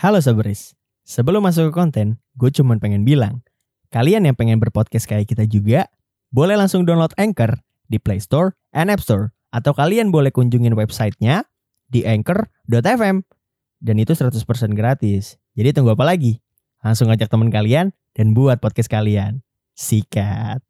Halo Sabris, sebelum masuk ke konten, gue cuman pengen bilang, kalian yang pengen berpodcast kayak kita juga, boleh langsung download Anchor di Play Store and App Store, atau kalian boleh kunjungin websitenya di anchor.fm, dan itu 100% gratis. Jadi tunggu apa lagi? Langsung ajak teman kalian dan buat podcast kalian. Sikat.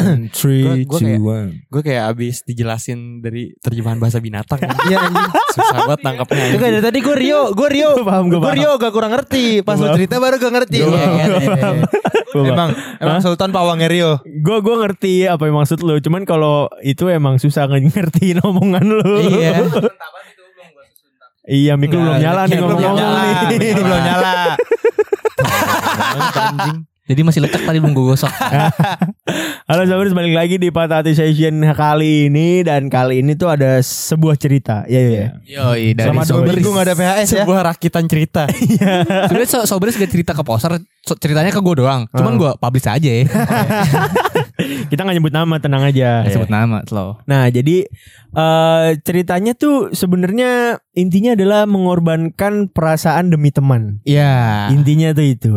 Three, Gua- gua two, kayak- one. Gue kayak abis dijelasin dari terjemahan bahasa binatang. Iya anjing. Susah banget nangkapnya. Itu kan dari tadi gue Rio, gue Rio, Gua paham, gua gue paham. Rio gak kurang ngerti. Pas lu paham. cerita baru gue ngerti. Gua Iya, iya, iya, paham. iya. Gua Emang, emang Hah? Sultan pawangnya Rio. Gue gue ngerti apa yang maksud lu, cuman kalau itu emang susah ngertiin omongan lu. Iya. Iya, mikro belum nyala nih Mic lu belum nyala, nih. mic lu belum nyala. anjing. Jadi masih letak tadi belum gue gosok. Halo Sabris, balik lagi di Patah Hati Session kali ini dan kali ini tuh ada sebuah cerita. Iya, iya. Yoi dari Selama dua Sobris. minggu gak ada PHS ya. Sebuah rakitan cerita. Sebenarnya so Sobris gak cerita ke poster, so- ceritanya ke gue doang. Cuman gue publish aja ya. Kita nggak nyebut nama, tenang aja. Gak sebut nama slow. Nah, jadi eh ceritanya tuh sebenarnya intinya adalah mengorbankan perasaan demi teman. Iya. Intinya tuh itu.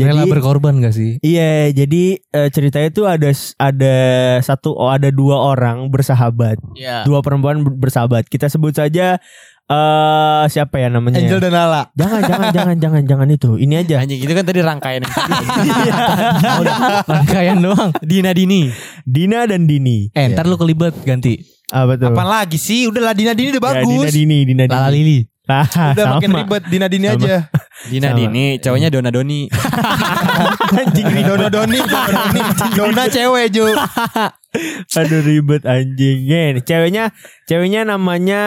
Rela Jadi berkorban gak sih? Iya, jadi eh, ceritanya tuh ada ada satu oh ada dua orang bersahabat, Iya. dua perempuan ber- bersahabat. Kita sebut saja eh siapa ya namanya? Angel dan Lala. Jangan, jangan, jangan, jangan, jangan itu. Ini aja. Anjing itu kan tadi rangkaian yang Oh, rangkaian doang. Dina Dini. Dina dan Dini. Eh ntar lu kelibet ganti. Apa tuh? Apaan lagi sih? Udah lah Dina Dini udah Ya, Dina bagus. Dini, Dina Dini. Lala Lili. Ah, Udah sama. makin ribet Dina Dini Sama. aja. Dina Sama. Dini, cowoknya Dona Doni. Anjing ribet. Dona Doni, Dona Doni. Dona cewek Ju. Aduh ribet anjing. Ya, ini ceweknya, ceweknya namanya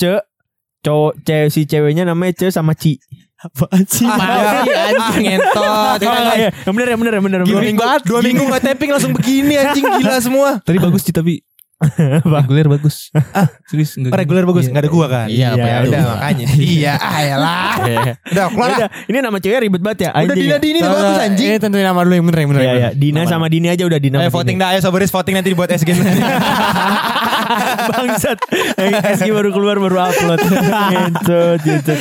Ce. Cowok cewek si ceweknya namanya Ce sama Ci. Apaan sih? Ah, sih, anjing, ngentot. Oh, iya. Yang bener yang bener yang bener. Dua minggu, dua minggu gak tapping langsung begini anjing gila semua. Tadi bagus sih tapi Apa? Reguler bagus. Serius enggak. Oh, reguler bagus, nggak ada gua kan. Iya, apa Iya, ya? Udah makanya. Iya, ayolah. Udah keluar. Udah, ini nama cewek ribet banget ya. Udah anjing Dina ya. Dini udah bagus anjing. Eh tentuin nama dulu yang bener yang bener. Iya ya, bener. Dina sama Dini aja udah Dina. Ayo voting dah, ayo sobaris voting nanti dibuat SG. Bangsat. SG baru keluar baru upload. Gitu, gitu.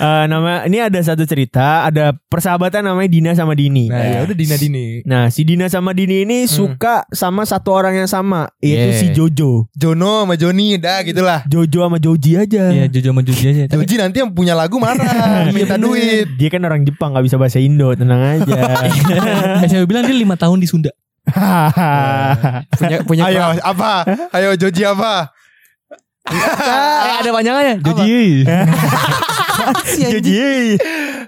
Eh, nama ini ada satu cerita, ada persahabatan namanya Dina sama Dini. Nah, ya udah Dina Dini. Nah, si Dina sama Dini ini suka sama satu orang yang sama, yaitu Yeah. si Jojo. Jono sama Joni dah gitulah. Jojo sama Joji aja. Iya Jojo sama Joji aja. Tapi Joji nanti yang punya lagu marah, minta duit. Dia kan orang Jepang gak bisa bahasa Indo, tenang aja. saya bilang dia lima tahun di Sunda. Punya punya Ayo apa? Ayo Joji apa? Eh ada panjangannya. Joji. Joji.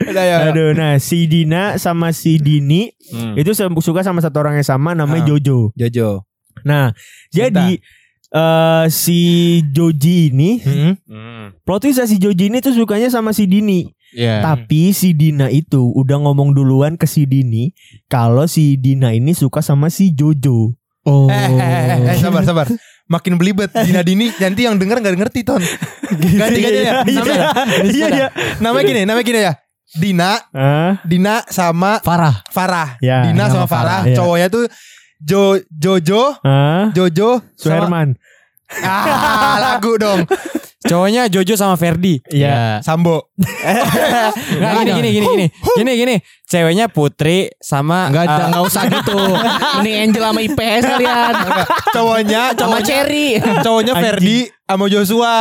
Udah ya. Aduh, nah si Dina sama si Dini Hmm. itu suka sama satu orang yang sama namanya Ah. Jojo. Jojo. Nah, jadi eh si Joji ini Hmm. plot twistnya si Joji ini tuh sukanya sama si Dini. Iya. Tapi si Dina itu udah ngomong duluan ke si Dini kalau si Dina ini suka sama si Jojo. Oh. Eh, eh, eh, eh, sabar sabar. Makin belibet Dina Dini nanti yang denger nggak ngerti ton. Ganti ganti ya. Namanya, Iya, iya. namanya gini, namanya gini ya. Dina, Ah, Dina sama Farah. Farah. Ya, Dina sama Farah. Farah, iya. Cowoknya tuh Jo Jojo, ah, Jojo sama Suherman. ah, lagu dong. Cowoknya Jojo sama Ferdi. Iya. Sambo. Nggak gini gini gini gini. Gini gini. Ceweknya Putri sama Enggak eh, enggak usah gitu. Mending Angel sama IPS kalian. Cowoknya, Sama cowoknya, Cherry. cowoknya. Ferdi sama Joshua.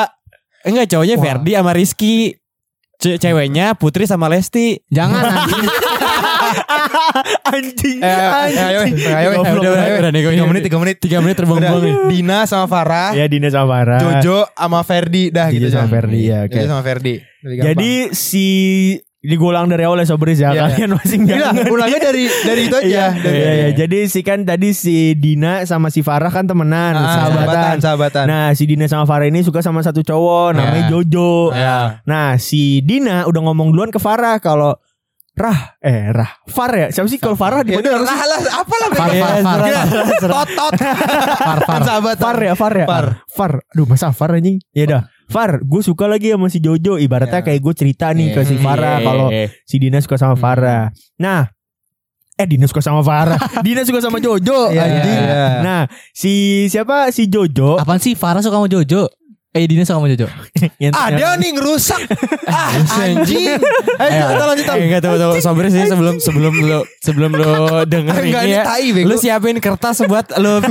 enggak cowoknya Ferdi sama Rizky. Ce- ceweknya Putri sama Lesti. Jangan anjing. Anjing. Eh, ayo, ayo, ayo, ayo, udah, nih, tiga menit, tiga menit, Tiga menit Udah, terbang-bang nih. Dina sama Farah, Ya Dina sama Farah. Jojo sama Ferdi, dah gitu. sama Jan. Ferdi, ya. Jojo sama Ferdi. Jadi si ini gue ulang dari awal ya Sobris ya Iya, kalian masih nggak Gila, ulangnya dari dari itu aja. Iya, Dari- iya, iya. Jadi si kan tadi si Dina sama si Farah kan temenan, Ah, sahabatan. sahabatan. Nah, si Dina sama Farah ini suka sama satu cowok namanya Iya. Jojo. Ya. Nah, si Dina udah ngomong duluan ke Farah kalau Rah, eh Rah, Far ya? Siapa sih kalau Farah udah, apa sih? lah, lah, apalah Far, far, far, Iya, far. Far, far. Far ya, Far ya? Far. Far. Aduh, masa Far anjing? Ya udah. Far, gue suka lagi sama si Jojo. Ibaratnya Ya. kayak gue cerita nih ke si Farah Iya. kalau si Dina suka sama Farah. Nah, Eh Dina suka sama Farah. Dina suka sama Jojo. Iya, anjing. iya. Nah, si siapa si Jojo Apaan sih Farah suka sama Jojo? Eh Dina suka sama Jojo. Ada nih ngerusak. ah, anjing. Ayo kita lanjut. Eh, enggak tahu tahu Sobres sih sebelum sebelum lu sebelum lu denger Enggak, ini ya. tai. Lu siapin kertas buat lu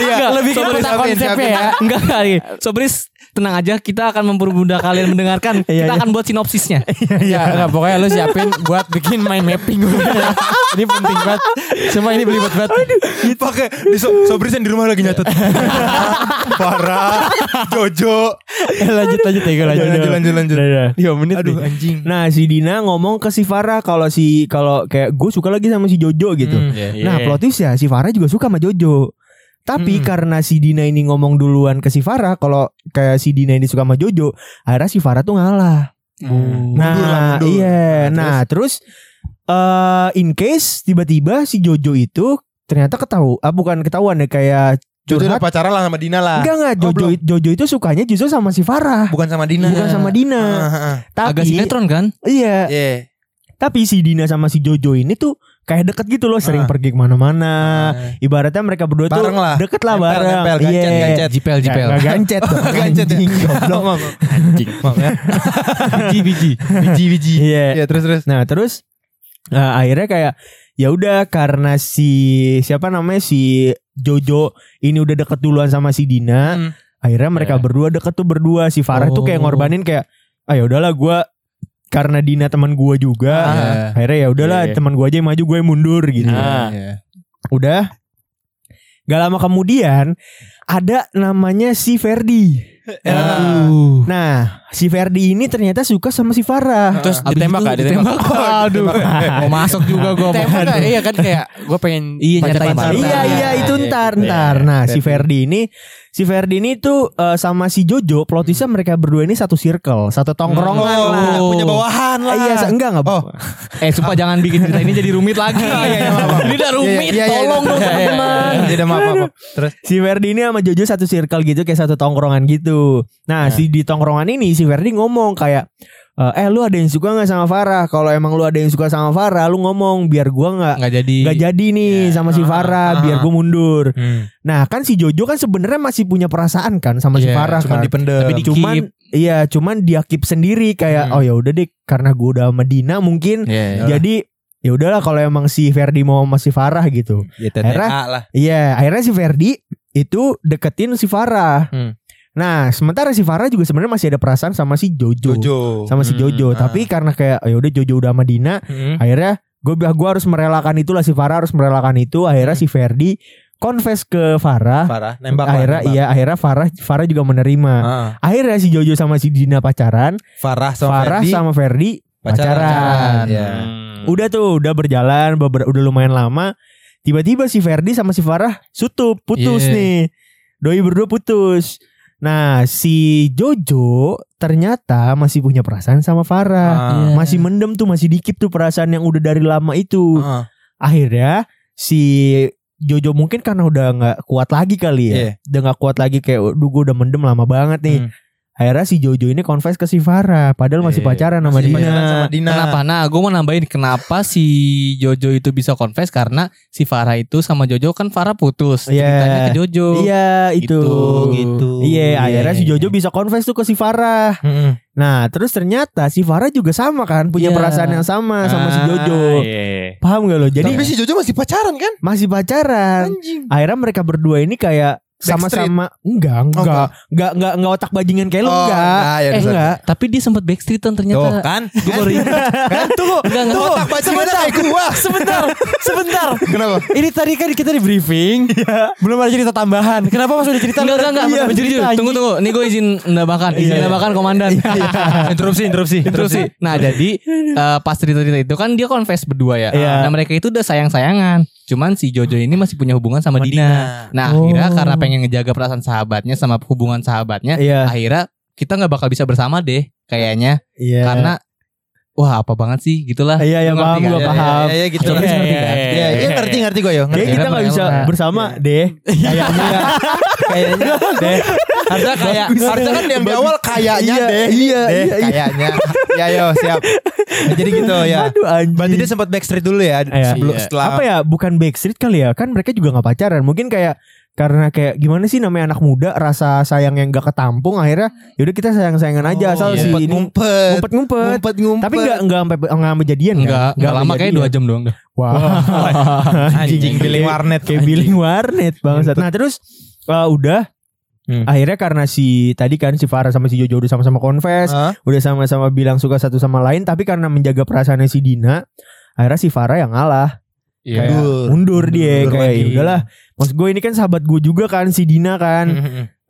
Iya, peta siapin, konsepnya ya. Enggak kali. Sobris tenang aja kita akan mempermudah kalian mendengarkan. Iya, kita iya. akan buat sinopsisnya. Ya, enggak pokoknya lu siapin buat bikin mind mapping. ini penting banget. Semua ini belibet banget. Pakai di so, Sobrisan di rumah lagi nyatet. Farah, Jojo. lanjut lanjut ya, lanjut. Lanjut lanjut lanjut. Dua menit Aduh nih. anjing. Nah, si Dina ngomong ke si Farah kalau si kalau kayak gue suka lagi sama si Jojo gitu. Hmm, Nah, plot twist ya si Farah juga suka sama Jojo. Tapi Hmm. karena si Dina ini ngomong duluan ke si Farah kalau kayak si Dina ini suka sama Jojo, akhirnya si Farah tuh ngalah. Mundur Nah, lah, mundur. iya. Nah, Nah, terus eh in case tiba-tiba si Jojo itu ternyata ketahu, ah bukan ketahuan ya kayak Jojo udah curhat. pacaran lah sama Dina lah. Enggak enggak Oh, Jojo belum. Jojo itu sukanya justru sama si Farah, Bukan sama Dina. bukan sama Dina. Ah, ah. Agak Tapi sinetron kan? iya, Iya. tapi si Dina sama si Jojo ini tuh kayak deket gitu loh, sering Ah. pergi ke mana-mana. Ibaratnya mereka berdua tuh Bareng lah. deket lah Nempel, bareng. nempel, gancet, Iya. gancet. Jipel jipel. nggak gancet dong. Gancet ya. Anjing, goblok. Anjing. Ya. Biji biji. Biji biji. Iya. Iya terus terus. Nah terus nah, akhirnya kayak ya udah karena si siapa namanya si Jojo ini udah deket duluan sama si Dina, Hmm. akhirnya mereka Iya. berdua deket tuh berdua. Si Farah tuh kayak Oh. ngorbanin kayak, ah ya udahlah gue karena Dina teman gue juga, Ah. akhirnya ya udahlah Iya. teman gue aja yang maju gue yang mundur gitu. Ah. Udah, gak lama kemudian ada namanya si Ferdi. Aduh. Nah, si Ferdi ini ternyata suka sama si Farah. Terus Abis ditembak gak? Ditembak. Aduh. Mau masuk juga gue. Tembak gak? Iya kan kayak gue pengen Iya, nyatain. Iya iya itu ntar ntar. Nah si Ferdi ini si Ferdi ini tuh eh, sama si Jojo plot twistnya mereka berdua ini satu circle, satu tongkrongan Oh, lah. punya bawahan lah. Iya enggak enggak. Oh. Eh sumpah jangan bikin cerita ini jadi rumit lagi. iya, maaf. Ini udah rumit. Iya, iya, iya, Tolong iya, dong iya, iya, teman-teman. iya. Iya, maaf, maaf. Terus Si Ferdi ini sama Jojo satu circle gitu kayak satu tongkrongan gitu. Nah si di tongkrongan ini si Ferdi ngomong kayak eh lu ada yang suka nggak sama Farah? Kalau emang lu ada yang suka sama Farah, lu ngomong biar gua nggak Nggak jadi. nggak jadi nih sama si Farah, biar gua mundur. Hmm. Nah kan si Jojo kan sebenarnya masih punya perasaan kan sama si Iya, Farah cuma kan. dipendem. Tapi di- cuman keep. iya cuman dia keep sendiri kayak Hmm. oh ya udah deh karena gue udah sama Dina mungkin Iya. jadi ya udahlah kalau emang si Ferdi mau sama si Farah gitu Ya Akhirnya- lah. iya akhirnya si Ferdi itu deketin si Farah Hmm. Nah sementara si Farah juga sebenarnya masih ada perasaan sama si Jojo, Jojo. sama si Hmm, Jojo ah. tapi karena kayak ya udah Jojo udah sama Dina Hmm. akhirnya gue gua harus merelakan itulah si Farah harus merelakan itu akhirnya si Ferdi confess ke Farah Farah nembak lah, akhirnya nembak. iya akhirnya Farah Farah juga menerima Ah. akhirnya si Jojo sama si Dina pacaran Farah sama Farah Ferdi sama Ferdi pacaran. pacaran. Ya. Udah tuh, udah berjalan, beber- udah lumayan lama. Tiba-tiba si Ferdi sama si Farah sutup, putus Yeah. nih. Doi berdua putus. Nah, si Jojo ternyata masih punya perasaan sama Farah. Ah. Iya. Masih mendem tuh, masih dikit tuh perasaan yang udah dari lama itu. Ah. Akhirnya si Jojo mungkin karena udah nggak kuat lagi kali ya. Iya. Udah nggak kuat lagi kayak, duh gue udah mendem lama banget nih. Hmm. Akhirnya si Jojo ini confess ke si Farah, padahal masih Iya, pacaran sama Masih Dina. sama Dina. Kenapa? Nah, gue mau nambahin kenapa si Jojo itu bisa confess karena si Farah itu sama Jojo kan Farah putus. Iya. Ceritanya ke Jojo. Iya itu. Gitu, gitu. Iya, akhirnya si iya, Jojo bisa confess tuh ke si Farah. Hmm. Nah, terus ternyata si Farah juga sama kan, punya Iya. perasaan yang sama sama si Ah, Jojo. iya. Paham gak lo? Jadi Tapi si Jojo masih pacaran kan? masih pacaran. Anjing. Akhirnya mereka berdua ini kayak sama-sama enggak, enggak, enggak. enggak, enggak, enggak otak bajingan kayak lu Oh, enggak. enggak, ya, eh, enggak. Tapi dia sempat backstreet kan Tuh ternyata. kan? Gue baru ingat. kan? Tunggu. Enggak, enggak. Tuh, otak bajingannya kayak gua. Sebentar, sebentar. Kenapa? Ini tadi kan kita di briefing, belum ada cerita tambahan. Kenapa pas udah cerita? Enggak, enggak, enggak. Iya, Jujur, jujur. cerita, Tunggu, tunggu. Nih gue izin menambahkan. Izin menambahkan komandan. interupsi, interupsi, Interupsi. Nah jadi eh, pas cerita-cerita itu kan dia confess berdua ya. Iya. Nah mereka itu udah sayang-sayangan. Cuman si Jojo ini masih punya hubungan sama, Sama Dina. Dina. Nah Oh. akhirnya karena pengen ngejaga perasaan sahabatnya sama hubungan sahabatnya. Iya. Akhirnya kita nggak bakal bisa bersama deh kayaknya. Iya. Karena wah apa banget sih gitulah. Iya, iya, paham kan? gua Iya, paham. Iya, iya, gitu. Iya, ngerti? Iya, iya, ngerti, ngerti gue yo. Kayak Ngerti. kita nggak bisa Iya. bersama deh. Kayaknya deh. Harusnya kayak harusnya kan yang di awal kayaknya Iya, deh. iya, deh, iya, iya. kayaknya. ya yo siap. Nah, jadi gitu ya. Aduh anjing. Berarti dia sempat backstreet dulu ya Iya. sebelum Iya. setelah apa ya bukan backstreet kali ya kan mereka juga nggak pacaran mungkin kayak karena kayak gimana sih namanya anak muda rasa sayang yang gak ketampung akhirnya yaudah kita sayang sayangan aja asal iya. si ngumpet ini ngumpet ngumpet ngumpet ngumpet ngumpet. tapi nggak nggak sampai nggak sampai jadian kan? Enggak, enggak lama kayak. 2 jam doang dah. wah anjing billing warnet kayak billing warnet bangsat nah terus uh, udah Hmm. akhirnya karena si tadi kan si Farah sama si Jojo udah sama-sama confess Hah? udah sama-sama bilang suka satu sama lain tapi karena menjaga perasaannya si Dina akhirnya si Farah yang ngalah Iya. kayak Mundur. mundur dia Mundur kayak lagi. "Ya udahlah maksud gue ini kan sahabat gue juga kan si Dina kan.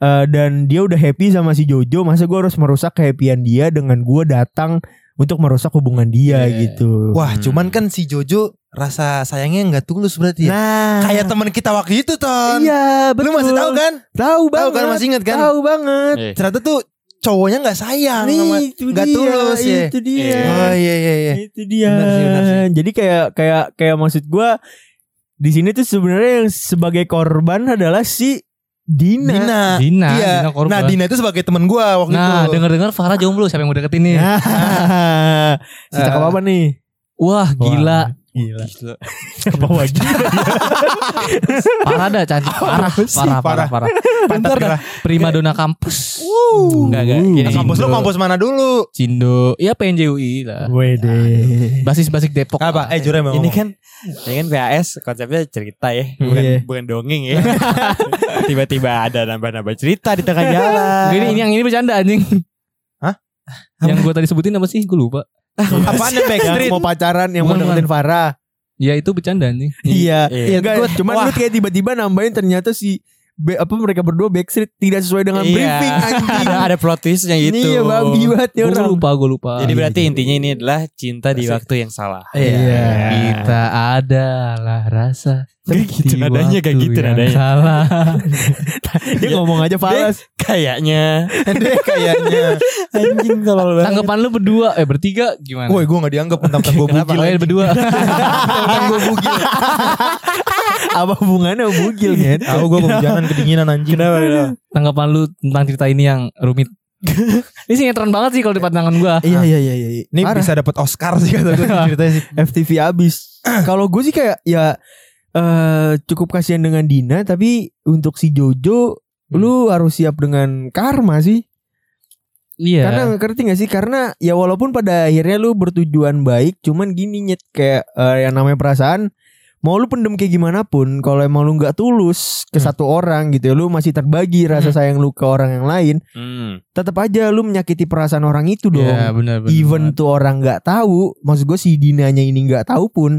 Eh, dan dia udah happy sama si Jojo masa gue harus merusak kehappian dia dengan gue datang untuk merusak hubungan dia Iya. gitu Wah, Hmm. cuman kan si Jojo rasa sayangnya nggak tulus berarti ya. nah Kayak teman kita waktu itu, Ton. iya betul Lu masih tahu kan? tahu Tahu banget kan masih ingat kan? tahu banget Iya. Ternyata tuh cowoknya nggak sayang sama Nih, itu nggak dia, tulus ya. itu dia Oh iya iya iya. itu dia Benar sih, benar sih. jadi kayak kayak kayak maksud gue di sini tuh sebenarnya yang sebagai korban adalah si Dina, Dina. Dina, Iya. Dina korban. Nah, Dina itu sebagai temen gua waktu Nah, itu. denger-dengar Farah jomblo siapa yang mau deketin nih? si cakep apa nih Wah, gila. Gila. Siapa wajib? Parah dah cantik parah, sih? parah, parah, parah. Pantat gerah. Prima dona kampus. Enggak enggak. Uh. Nah, kampus lu kampus mana dulu? Cindo, iya PNJUI lah. Wede. Basis-basis Depok. Apa? Eh jure mau Ini kan ini kan VHS konsepnya cerita ya, bukan Iya. bukan dongeng ya. Tiba-tiba ada nambah-nambah cerita di tengah jalan. Ini, ini yang ini bercanda anjing. Hah? Yang gue tadi sebutin apa sih? Gue lupa. apaan yang Yang backstreet? mau pacaran yang mau deketin Farah. Ya itu bercanda anjing. Iya. Iya. Enggak, cuman lu kayak tiba-tiba nambahin ternyata si be- apa mereka berdua backstreet tidak sesuai dengan Iya. briefing anjing. ada ada plot twistnya gitu. Iya, babi banget ya Gue orang. lupa, gue lupa. Jadi berarti Iya. intinya ini adalah cinta di waktu yang salah. Iya. Kita adalah rasa gitu, di nadanya kayak waktu gitu nadanya. Salah. Dia ngomong aja falas. Kayaknya Deh kayaknya. anjing kalau Tanggapan lu berdua, eh bertiga gimana? Woi, gua gak dianggap gua Kenapa? bugil. Ya, berdua. Mentang-mentang gua bugil. Apa hubungannya sama bugil kan? Tahu gua kehujanan kedinginan anjing. Kenapa, kenapa? Tanggapan lu tentang cerita ini yang rumit. ini sinetron banget sih kalau di pandangan gua. Iya iya iya iya. Ini Parah. bisa dapat Oscar sih kata gua ceritanya sih. FTV abis. Kalau gue sih kayak ya eh cukup kasihan dengan Dina tapi untuk si Jojo lu harus siap dengan karma sih. Iya. Karena ngerti gak sih? Karena ya walaupun pada akhirnya lu bertujuan baik, cuman gini nyet kayak eh, yang namanya perasaan mau lu pendem kayak gimana pun kalau emang lu nggak tulus ke Hmm. satu orang gitu ya lu masih terbagi rasa sayang lu ke orang yang lain Hmm. tetap aja lu menyakiti perasaan orang itu dong Iya, benar benar. even tuh orang nggak tahu maksud gue si Dinanya ini nggak tahu pun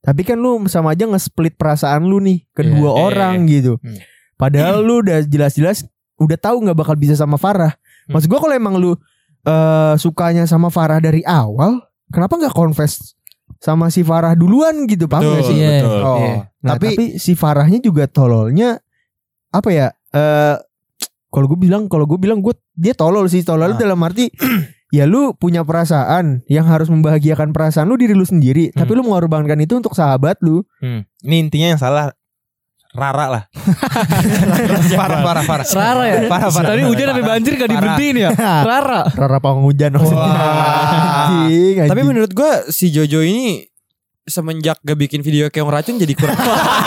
tapi kan lu sama aja nge-split perasaan lu nih kedua Iya, iya, orang gitu Hmm. padahal lu udah jelas-jelas udah tahu nggak bakal bisa sama Farah maksud gue kalau emang lu eh sukanya sama Farah dari awal kenapa nggak confess sama si Farah duluan gitu paham Betul, gak sih Iya. betul. Oh, Iya. Nah, tapi, tapi si Farahnya juga tololnya apa ya eh kalau gue bilang kalau gue bilang gue dia tolol sih tolol Ah. dalam arti ya lu punya perasaan yang harus membahagiakan perasaan lu diri lu sendiri tapi lu mengorbankan itu untuk sahabat lu Hmm. Ini intinya yang salah Rara lah. parah parah parah. Rara ya? Parah parah. Tadi hujan sampai banjir gak diberhentiin ya? Rara. Rara pawang hujan maksudnya Wah. anjing, Tapi anjing. menurut gua si Jojo ini semenjak gak bikin video keong racun jadi kurang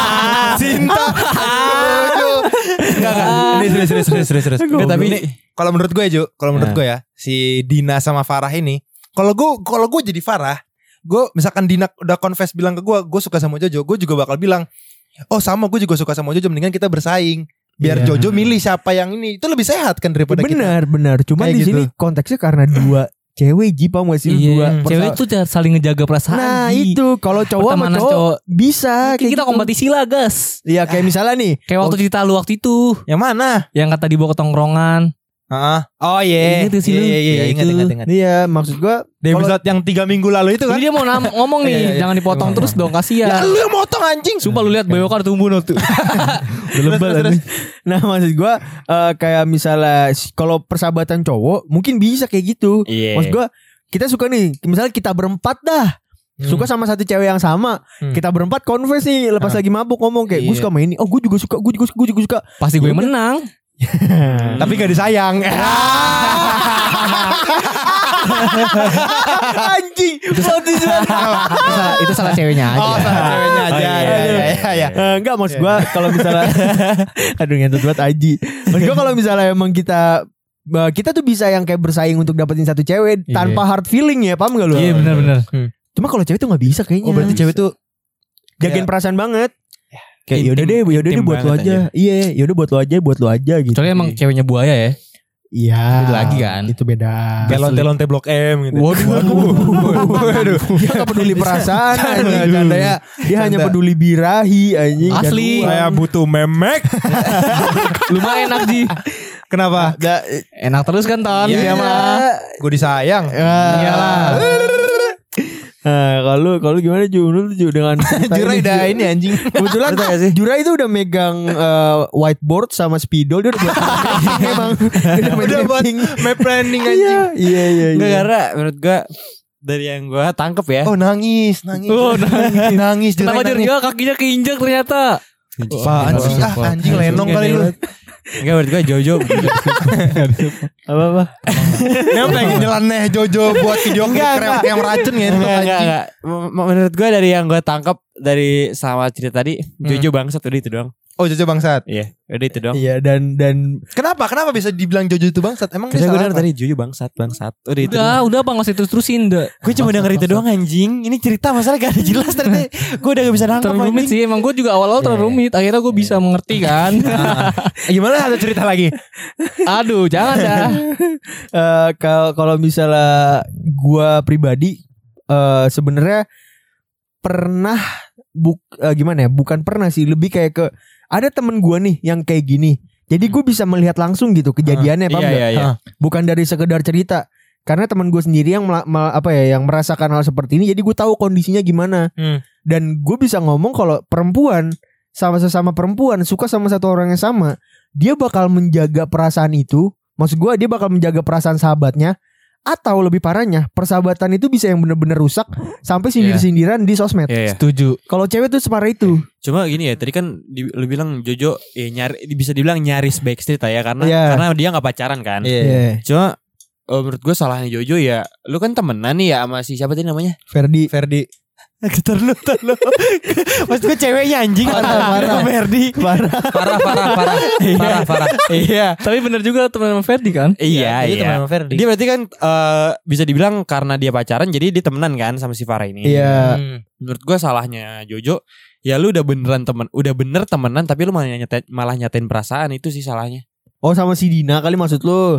Cinta. Enggak enggak. Ini serius serius serius serius. serius. Nggak, tapi ini kalau menurut gue Jo, kalau menurut gue ya, si Dina sama Farah ini, kalau gue kalau gue jadi Farah, gue misalkan Dina udah confess bilang ke gue, gue suka sama Jojo, gue juga bakal bilang, oh sama gue juga suka sama Jojo, mendingan kita bersaing. Biar Iya. Jojo milih siapa yang ini, itu lebih sehat kan daripada kita. benar benar cuman Kayak di gitu. sini konteksnya karena dua cewek ji paham gak sih lu? dua Iya. Cewek tuh saling ngejaga perasaan. nah Ji. itu kalau cowok sama cowok, cowok. bisa Kayak kita gitu. kompetisi lah gas. Iya kayak misalnya nih Kayak waktu cerita lu waktu itu. Yang mana? Yang kata dibawa ke tongkrongan. Heeh. Oh iya. Ingat gak sih Iya lu? iya iya, Ya, ingat ingat ingat. Iya maksud gua Di episode yang tiga minggu lalu itu kan. Ini dia mau ngomong nih, Iya, iya, iya. jangan dipotong terus dong, Ya kasihan. lu yang motong anjing. Sumpah lu lihat bewokar tumbuh no tuh. Udah lebel. Nah maksud gua eh, kayak misalnya kalau persahabatan cowok mungkin bisa kayak gitu. Iya. Maksud gua kita suka nih misalnya kita berempat dah suka sama satu cewek yang sama Hmm. kita berempat confess nih lepas Ah. lagi mabuk ngomong kayak gue Iya. suka sama ini oh gue juga suka gue juga suka gue juga suka Pasti gue menang. Tapi gak disayang. Anjing. itu, salah, itu salah ceweknya aja. Oh, salah ceweknya aja. Oh, iya, Ya, ya, ya, ya. Eh, enggak maksud gua kalau misalnya aduh ngentut banget Aji. Maksud gua kalau misalnya emang kita eh, kita tuh bisa yang kayak bersaing untuk dapetin satu cewek Iya. tanpa hard feeling ya, paham gak lu? Iya benar-benar. Cuma kalau cewek tuh nggak bisa kayaknya. Oh berarti cewek tuh jagain perasaan banget. Kayak Intim- yaudah deh, yaudah deh buat lo aja. Iya, yaudah buat lo aja, buat lo aja gitu. Kecuali emang ceweknya buaya ya. Iya. Beda lagi kan. Itu beda. kayak lonte-lonte blok M gitu. Waduh, Waduh. Dia gak peduli perasaan anjing. Canda ya. Dia hanya peduli birahi anjing. Asli. Saya butuh memek. lumayan enak Ji. Kenapa? Enak terus kan Ton? Iya, mah. Gue disayang. Iyalah. Nah, kalau kalau gimana Ju? Ju dengan cerita Jurai ini, dah Ju? ini anjing. Kebetulan Jurai itu udah megang eh, whiteboard sama spidol dia udah buat emang. Udah buat map planning Iya, anjing. iya, iya. Iya. karena menurut gua dari yang gua tangkep ya. Oh nangis, nangis. Oh, nangis. nangis. Kenapa dia kakinya keinjek ternyata? Apaan sih? Ah anjing lenong kali lu. Enggak menurut gua Jojo Apa-apa? Ini pengen nyeleneh Jojo buat video klip yang racun ya. enggak, enggak, Menurut gua dari yang gua tangkap dari sama cerita tadi Jojo bangsat udah itu doang. Oh Jojo bangsat. Iya, udah itu doang. Iya dan dan Kenapa? Kenapa bisa dibilang Jojo itu bangsat? Emang dia Karena gue apa? tadi Jojo bangsat, bangsat. Udah itu. Udah, udah bang masih terus terusin deh. Gue cuma denger itu doang anjing. Ini cerita masalah gak ada jelas ternyata. Gue udah gak bisa nangkep Terlalu rumit sih, emang gue juga awal-awal terlalu rumit. Akhirnya gue bisa mengerti kan. Gimana ada cerita lagi? Aduh, jangan dah. eh, kalau kalau misalnya gua pribadi eh sebenarnya pernah buk eh, gimana ya? Bukan pernah sih, lebih kayak ke ada temen gua nih yang kayak gini. Jadi gue bisa melihat langsung gitu kejadiannya, paham Iya, iya, iya. Bukan dari sekedar cerita. Karena teman gue sendiri yang apa ya, yang merasakan hal seperti ini, jadi gue tahu kondisinya gimana. Hmm. Dan gue bisa ngomong kalau perempuan sama sesama perempuan suka sama satu orang yang sama, dia bakal menjaga perasaan itu. Maksud gue dia bakal menjaga perasaan sahabatnya. Atau lebih parahnya, persahabatan itu bisa yang bener-bener rusak sampai sindir-sindiran di sosmed. Iya, iya. Setuju. Kalau cewek tuh separah itu. Cuma gini ya, tadi kan di, lu bilang Jojo ya nyari bisa dibilang nyaris backstreet ya karena Iya. karena dia nggak pacaran kan. Iya. Cuma oh, menurut gue salahnya Jojo ya, lu kan temenan nih ya sama si siapa tadi namanya? Ferdi. Ferdi. Getar lu, getar lu. Maksud gue ceweknya anjing. Parah, parah. Ferdi. Parah. Parah, parah, parah. Parah, parah. Iya. Tapi bener juga teman sama Ferdi kan? Iya, teman iya. sama Ferdi. Dia berarti kan eh, bisa dibilang karena dia pacaran jadi dia temenan kan sama si Farah ini. Iya. Hmm. Menurut gue salahnya Jojo ya lu udah beneran temen, udah bener temenan tapi lu malah nyatain, malah nyatain perasaan itu sih salahnya. Oh sama si Dina kali maksud lu.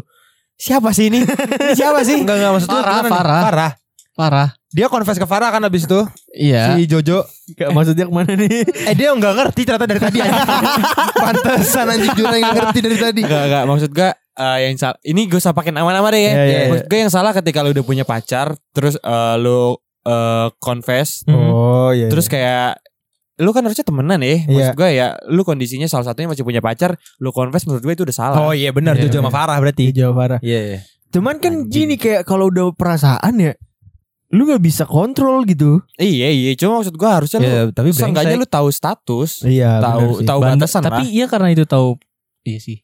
Siapa sih ini? Siapa sih? Enggak, enggak maksud lu Farah, gimana nih? Farah. Farah. Parah. Dia confess ke Farah kan abis itu Iya. si Jojo. Gak, maksudnya ke mana nih? Eh dia nggak ngerti ternyata dari tadi anjing. Pantesan anjing Jura yang nggak ngerti dari tadi. Enggak, enggak maksud gue eh, yang salah ini gue usah pakai nama-nama deh ya. Iya, iya, maksud gue yang salah ketika lu udah punya pacar terus eh, lu eh, confess Oh iya. terus kayak lu kan harusnya temenan ya. Maksud gue ya lu kondisinya salah satunya masih punya pacar, lu confess menurut gue itu udah salah. Oh iya benar Iya, Jojo sama iya. Farah berarti. Jawa parah. Iya iya. Cuman kan Anjing. gini kayak kalau udah perasaan ya, lu nggak bisa kontrol gitu. Iya iya, cuma maksud gue harusnya Iya, lu tapi seenggaknya lu tahu status, Iya. tahu tahu batasan Tapi lah. iya karena itu tahu Iya sih.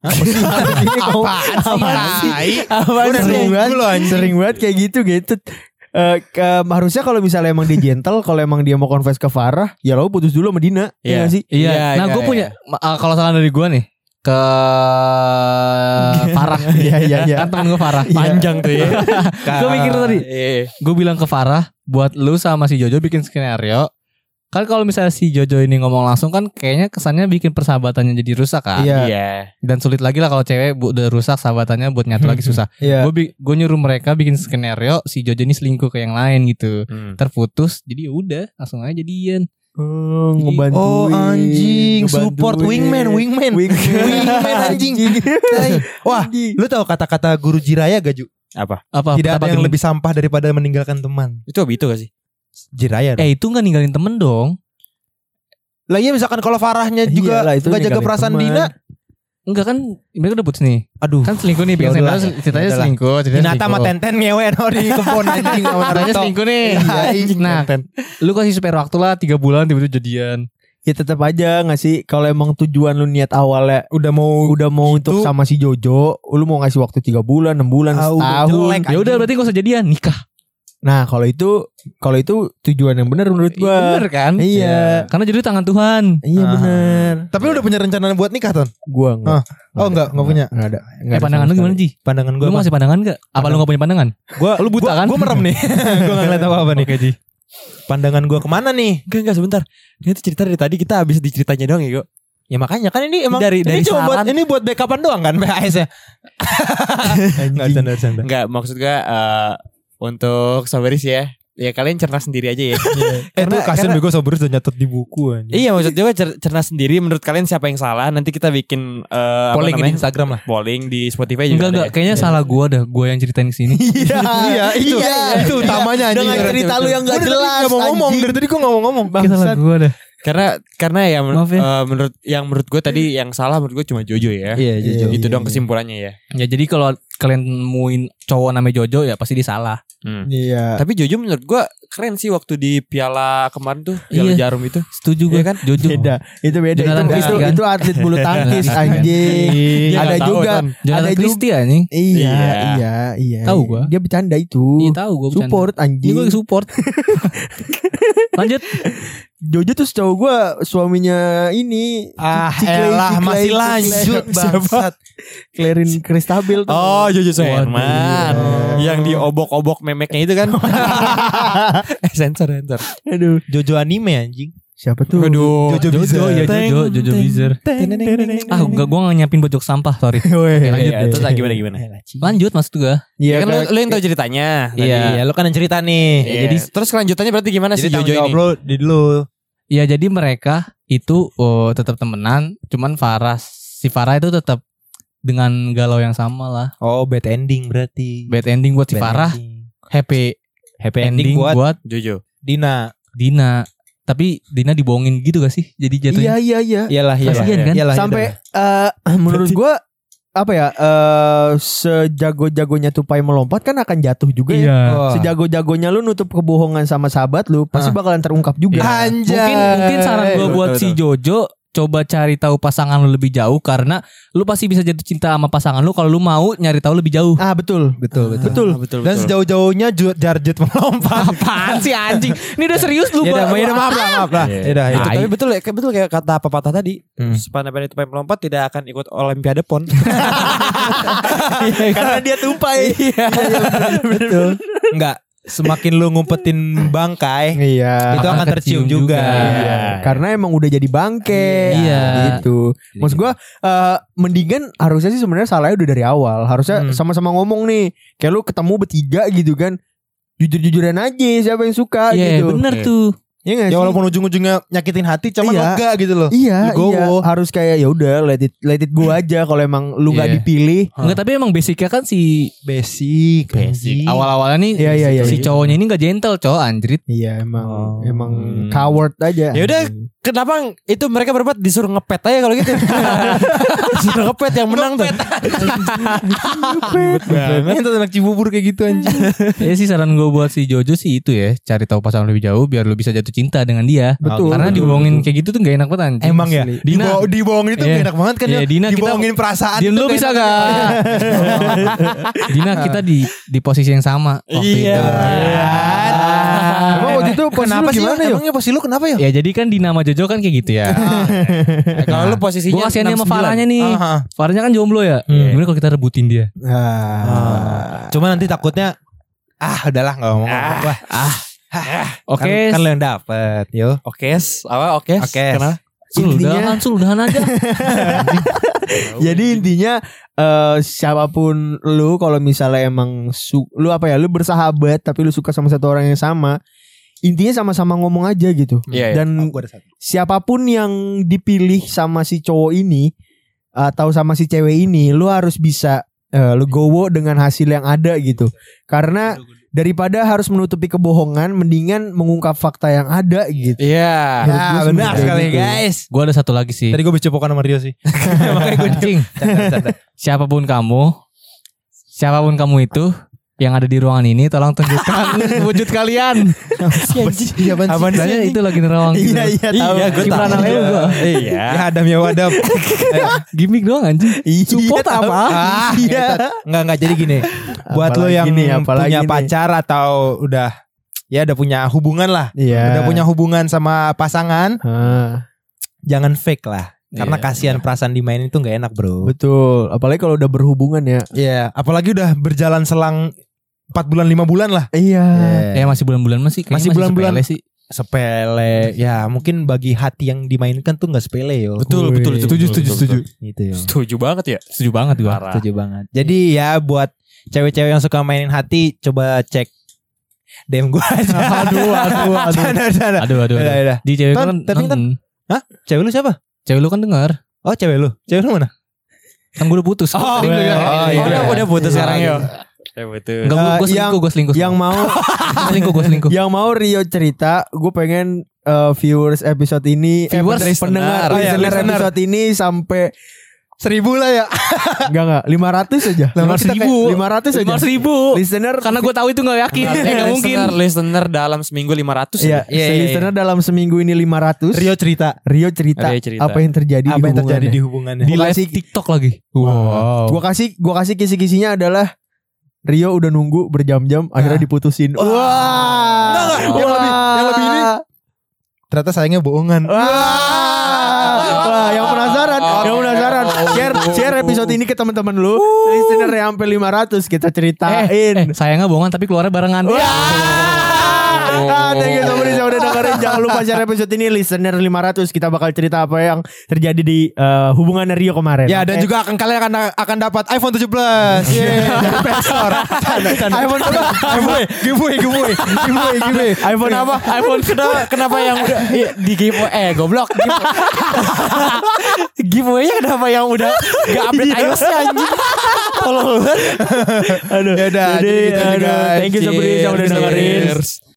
Apaan sih? Apaan Udah sih? sering banget, sering banget kayak gitu gitu. Eh, ke- harusnya kalau misalnya emang dia gentle, kalau emang dia mau confess ke Farah, ya lo putus dulu sama Dina, Iya. Iya nggak sih? Iya. Iya, nah, iya, gue iya. punya ah, kalau salah dari gue nih ke Farah. Iya iya iya. Kan temen gue Farah. Panjang tuh ya. gue mikir tadi. Iya. Gue bilang ke Farah buat lu sama si Jojo bikin skenario. Kan kalau misalnya si Jojo ini ngomong langsung kan kayaknya kesannya bikin persahabatannya jadi rusak kan. Iya. Iya. Dan sulit lagi lah kalau cewek bu, udah rusak sahabatannya buat nyatu lagi susah. Iya. Gue gue nyuruh mereka bikin skenario si Jojo ini selingkuh ke yang lain gitu. Hmm. Terputus jadi ya udah langsung aja jadian. Oh, ngebantuin. Oh anjing ngebantuin. support wingman wingman Wingman, Wingman, anjing. Tai. Wah lu tahu kata-kata guru Jiraya gak Ju? Apa? Apa? Tidak ada apa yang lebih sampah daripada meninggalkan teman. Itu itu gak sih? Jiraya dong. Eh itu nggak ninggalin temen dong. Lah iya misalkan kalau Farahnya juga Iyalah, itu nggak jaga perasaan teman. Dina. Enggak kan mereka udah putus nih. Aduh. Kan selingkuh nih Ya udahlah. skenario ceritanya Ya udahlah. selingkuh, ceritanya Hinata sama. Tenten ngewe no di kebun anjing sama Ceritanya Naruto. selingkuh nih. Iya, Nah, Tenten. lu kasih spare waktu lah 3 bulan tiba-tiba jadian. ya tetap aja nggak sih kalau emang tujuan lu niat awalnya Udah mau udah mau untuk Gitu. sama si Jojo, lu mau ngasih waktu tiga bulan, enam bulan, Ah, setahun. Ya udah berarti gak usah jadian nikah. Nah kalau itu kalau itu tujuan yang benar menurut gua. Bener kan? Iya. Karena jodoh di tangan Tuhan. Iya Ah. benar. Tapi lu udah punya rencana buat nikah Ton? Gua enggak. Oh enggak, enggak punya. Enggak ada. Enggak Eh ada pandangan lu gimana. Ji? Pandangan Lu gue masih pandangan gak? Apa lu gak punya pandangan? Gua Lu buta kan? Gue merem nih. gue gak ngeliat apa-apa nih. Oke Ji. Pandangan gue ke mana nih? Enggak enggak sebentar. Ini tuh cerita dari tadi kita habis diceritanya doang ya, Go. Ya makanya kan ini emang Dari- ini dari cuma buat saran. ini buat backupan doang kan BHS ya. Enggak canda canda. Enggak, maksud gue eh, untuk Soberis ya. Ya kalian cerna sendiri aja ya. Eh tuh Karena- kasian bego sobrus udah nyatet di buku anjing. iya, maksud gue cer- cerna sendiri menurut kalian siapa yang salah. Nanti kita bikin eh, apa Polling di namanya? Instagram lah. Polling di Spotify juga. Enggak enggak, ya. kayaknya salah gua dah. Gua yang ceritain ke sini. Iya, Iya, itu itu utamanya anjing. Dengan cerita lu yang Gua gak jelas. nggak mau ngomong dari tadi gue gak mau ngomong. Kita salah gua dah. Karena karena ya, men- Maaf ya. eh, menurut yang menurut gue tadi yang salah menurut gue cuma Jojo ya. Iya, Jojo. Itu Iya, dong iya. kesimpulannya ya. Ya jadi kalau kalian nemuin cowok namanya Jojo ya pasti dia salah. Hmm. Iya. Tapi Jojo menurut gue keren sih waktu di Piala kemarin tuh, Piala Iya. Jarum itu. Setuju gua Iya kan? Jojo. Beda. Itu beda. Jonathan itu, itu, kan? itu atlet bulu tangkis anjing. Iya, ada tahu, juga. Ton. Jonathan Ada juga- Christie anjing. Iya, Iya. iya, iya. Tahu gua. Dia bercanda itu. Iya tahu bercanda. Support anjing. gua support. Lanjut. Jojo tuh setahu gua suaminya ini Ah, Ciklei- elah Ciklei- masih Ciklei- lanjut bangsat. Clarin Kristabel tuh. Oh, Jojo Suherman. Waduh. Yang diobok-obok memeknya itu kan. eh, sensor, sensor. Aduh. Jojo anime anjing. Siapa tuh? Waduh. Jojo Jojo Bizarre. ya Jojo, Jojo Bizarre. Ah enggak gua nggak nyiapin bojok sampah, sorry. Lanjut Iya, deh. terus gimana gimana? Lanjut maksud gua. Iya Ya kan lu, lu yang tahu ceritanya. Iya. Iya, lu kan yang cerita nih. Iya, Jadi terus kelanjutannya berarti gimana Jadi sih Jojo ini? lu di dulu. Ya jadi mereka itu oh, tetap temenan, cuman Farah si Farah itu tetap dengan galau yang sama lah. Oh, bad ending berarti. Bad ending buat si Farah, happy Happy ending, ending, buat, buat Jojo. Dina. Dina. Tapi Dina dibohongin gitu gak sih? Jadi jatuhnya. Iya, iya, iya. Iyalah, iyalah. Kan? Iyalah, Sampai eh menurut gua apa ya eh sejago-jagonya tupai melompat kan akan jatuh juga ya. Iya. Wah. Sejago-jagonya lu nutup kebohongan sama sahabat lu pasti Ah. bakalan terungkap juga. Anjay. Mungkin mungkin saran gue Betul, buat betul, si Jojo coba cari tahu pasangan lu lebih jauh karena lu pasti bisa jatuh cinta sama pasangan lu kalau lu mau nyari tahu lebih jauh. Ah betul. Betul, betul. Betul. Ah, betul, Dan betul. sejauh-jauhnya Ju- Jarjet melompat. Apaan sih anjing? Ini udah serius lu, Ya udah, Bang. ya udah, maaf lah, maaf lah. Iya. Ya udah, Itu, itu. tapi betul ya, kayak betul kayak kata pepatah tadi. Hmm. Sepandai pandai tupai melompat tidak akan ikut Olimpiade pon. Karena dia tupai. Iya. Betul. Enggak, semakin lu ngumpetin bangkai, Iya. itu akan tercium juga. Iya. Karena emang udah jadi bangke. Iya. Gitu. Maksud gua eh, mendingan harusnya sih sebenarnya salahnya udah dari awal. Harusnya Hmm. sama-sama ngomong nih. Kayak lu ketemu bertiga gitu kan. Jujur-jujuran aja siapa yang suka Iya, gitu. bener Iya. tuh. Iya gak Ya sih? walaupun ujung-ujungnya nyakitin hati, cuman Iya. lega gitu loh. Iya, Legowo. iya. Harus kayak ya udah let it let it go aja kalau emang lu nggak Iya. dipilih. Enggak, tapi emang basicnya kan si Basic. Basic. anjing. awal-awalnya nih Iya, iya, iya, si iya. cowoknya ini gak gentle, cowok anjrit. Iya emang Oh. emang Hmm. coward aja. Ya udah, Kenapa itu mereka berempat disuruh ngepet aja kalau gitu? disuruh ngepet yang menang tuh. Ribet banget. Itu anak Cibubur kayak gitu anjing. ya sih saran gue buat si Jojo sih itu ya, cari tahu pasangan lebih jauh biar lu bisa jatuh cinta dengan dia. Betul. Karena betul, dibohongin betul. kayak gitu tuh gak enak banget anjing. Emang ya? Dina, Dibo- dibohongin itu Iya. gak enak banget kan Iya, ya? Dina kita- dibohongin perasaan Diam itu dulu gak bisa enak. gak? Dina kita di di posisi yang sama waktu Iya. itu. Emang waktu itu posisi Kenapa lu sih? gimana ya? Emangnya posisi lu kenapa ya? Ya jadi kan Dina sama Jojo kan kayak gitu ya. Eh, Kalau lu posisinya Gue kasihan sama 69. Farahnya nih. Aha. Farahnya kan jomblo ya. Hmm. Gimana kalau kita rebutin dia? Ah. Cuma nanti takutnya ah udahlah nggak ngomong. Ah. Wah, Oke. kan, kan lu yang dapet, yo. Oke, apa oke? Oke. Kenapa? Intinya- udahan, sul, udahan aja. Jadi intinya eh siapa pun lu kalau misalnya emang su lu apa ya lu bersahabat tapi lu suka sama satu orang yang sama intinya sama-sama ngomong aja gitu. Iya, iya. Dan siapa pun yang dipilih sama si cowok ini atau sama si cewek ini lu harus bisa eh, lu gowo dengan hasil yang ada gitu. Karena daripada harus menutupi kebohongan mendingan mengungkap fakta yang ada gitu. Iya. Menurut Ya benar sekali gitu. guys. Gue ada satu lagi sih. Tadi gue bercepokan sama Rio sih. Makanya gue Anjing. Siapa pun kamu, siapa pun kamu itu, yang ada di ruangan ini tolong tunjukkan wujud kalian. Iya ban Apaan sih? Soalnya itu lagi nerawang. Iya iya tahu. Iya, gue tahu. gua? Iya. Ya Adam ya wadam. Gimik doang anjing. Support tahu. apa? Ah, Iya. Enggak enggak jadi gini. Buat lo yang punya pacar atau udah ya udah punya hubungan lah. Iya. Udah punya hubungan sama pasangan, jangan fake lah. Karena Iya. kasihan perasaan dimainin itu nggak enak, Bro. betul. Apalagi kalau udah berhubungan ya. Iya, apalagi udah berjalan selang 4 bulan 5 bulan lah. Iya. Ya masih bulan-bulan masih kayaknya Masih bulan-bulan. sepele sih. Sepele. Ya, mungkin bagi hati yang dimainkan tuh nggak sepele yo. Betul, Wih. betul, betul, Setuju, betul, setuju, betul, setuju. betul. Gitu yo. Setuju banget ya. Setuju banget gua. Parah. Setuju banget. Jadi ya buat cewek-cewek yang suka mainin hati coba cek DM gue aja. Aduh, aduh, aduh. Canda, canda. Aduh, aduh, Udah, aduh. udah. Di cewek kan tapi Ton. nonton. Cewek lu siapa? Cewek lu kan dengar. Oh, cewek lu. Cewek lu mana? Kan gue udah putus. Oh, Tadi lu bilang, oh, eh, iya. udah, udah putus Iya, sekarang iya. Ya. Ya betul. Enggak, gue Eh, selingkuh, yang- gue selingkuh. Yang mau selingkuh, gue selingkuh. yang mau Rio cerita, gue pengen eh, viewers episode ini, eh, Viewers, pendengar- pendengar listener. Oh, iya, listener listener. episode ini sampai Seribu lah ya. enggak enggak 500 aja. Lima 500 ribu. 500 aja. Lima ribu. Listener Karena gue tahu itu gak yakin. Eh, gak mungkin. Listener, listener dalam seminggu 500 Iya, ya. Iya, iya, listener dalam seminggu ini 500. Rio cerita Rio cerita, Rio cerita. apa yang terjadi apa di yang terjadi hubungannya. di hubungannya. Di live TikTok lagi. Wow. Gua kasih gua kasih kisi-kisinya adalah Rio udah nunggu berjam-jam akhirnya diputusin. Wah. Enggak, enggak. Yang lebih- yang lebih ini. Ternyata sayangnya bohongan. Wah. Wah, yang penasaran, Oh, yang penasaran, share share episode ini ke teman-teman lu. Listener yang sampai 500 kita ceritain. Eh, sayangnya bohongan tapi keluarnya barengan. Ah, thank you much yang udah dengerin. Jangan lupa share episode ini listener 500 kita bakal cerita apa yang terjadi di eh, hubungan Rio kemarin. Ya dan Oke? juga akan kalian akan akan dapat iPhone 17. Yeay, dari Play Store. Canda, canda. iPhone apa? giveaway, giveaway, giveaway, giveaway, giveaway. iPhone apa? iPhone kenapa kenapa yang udah iya, di giveaway eh goblok giveaway-nya kenapa yang udah gak update iOS-nya anjing tolong Aduh. Ya udah, Jadi, jadi gitu aduh, guys. thank you so much yang udah dengerin.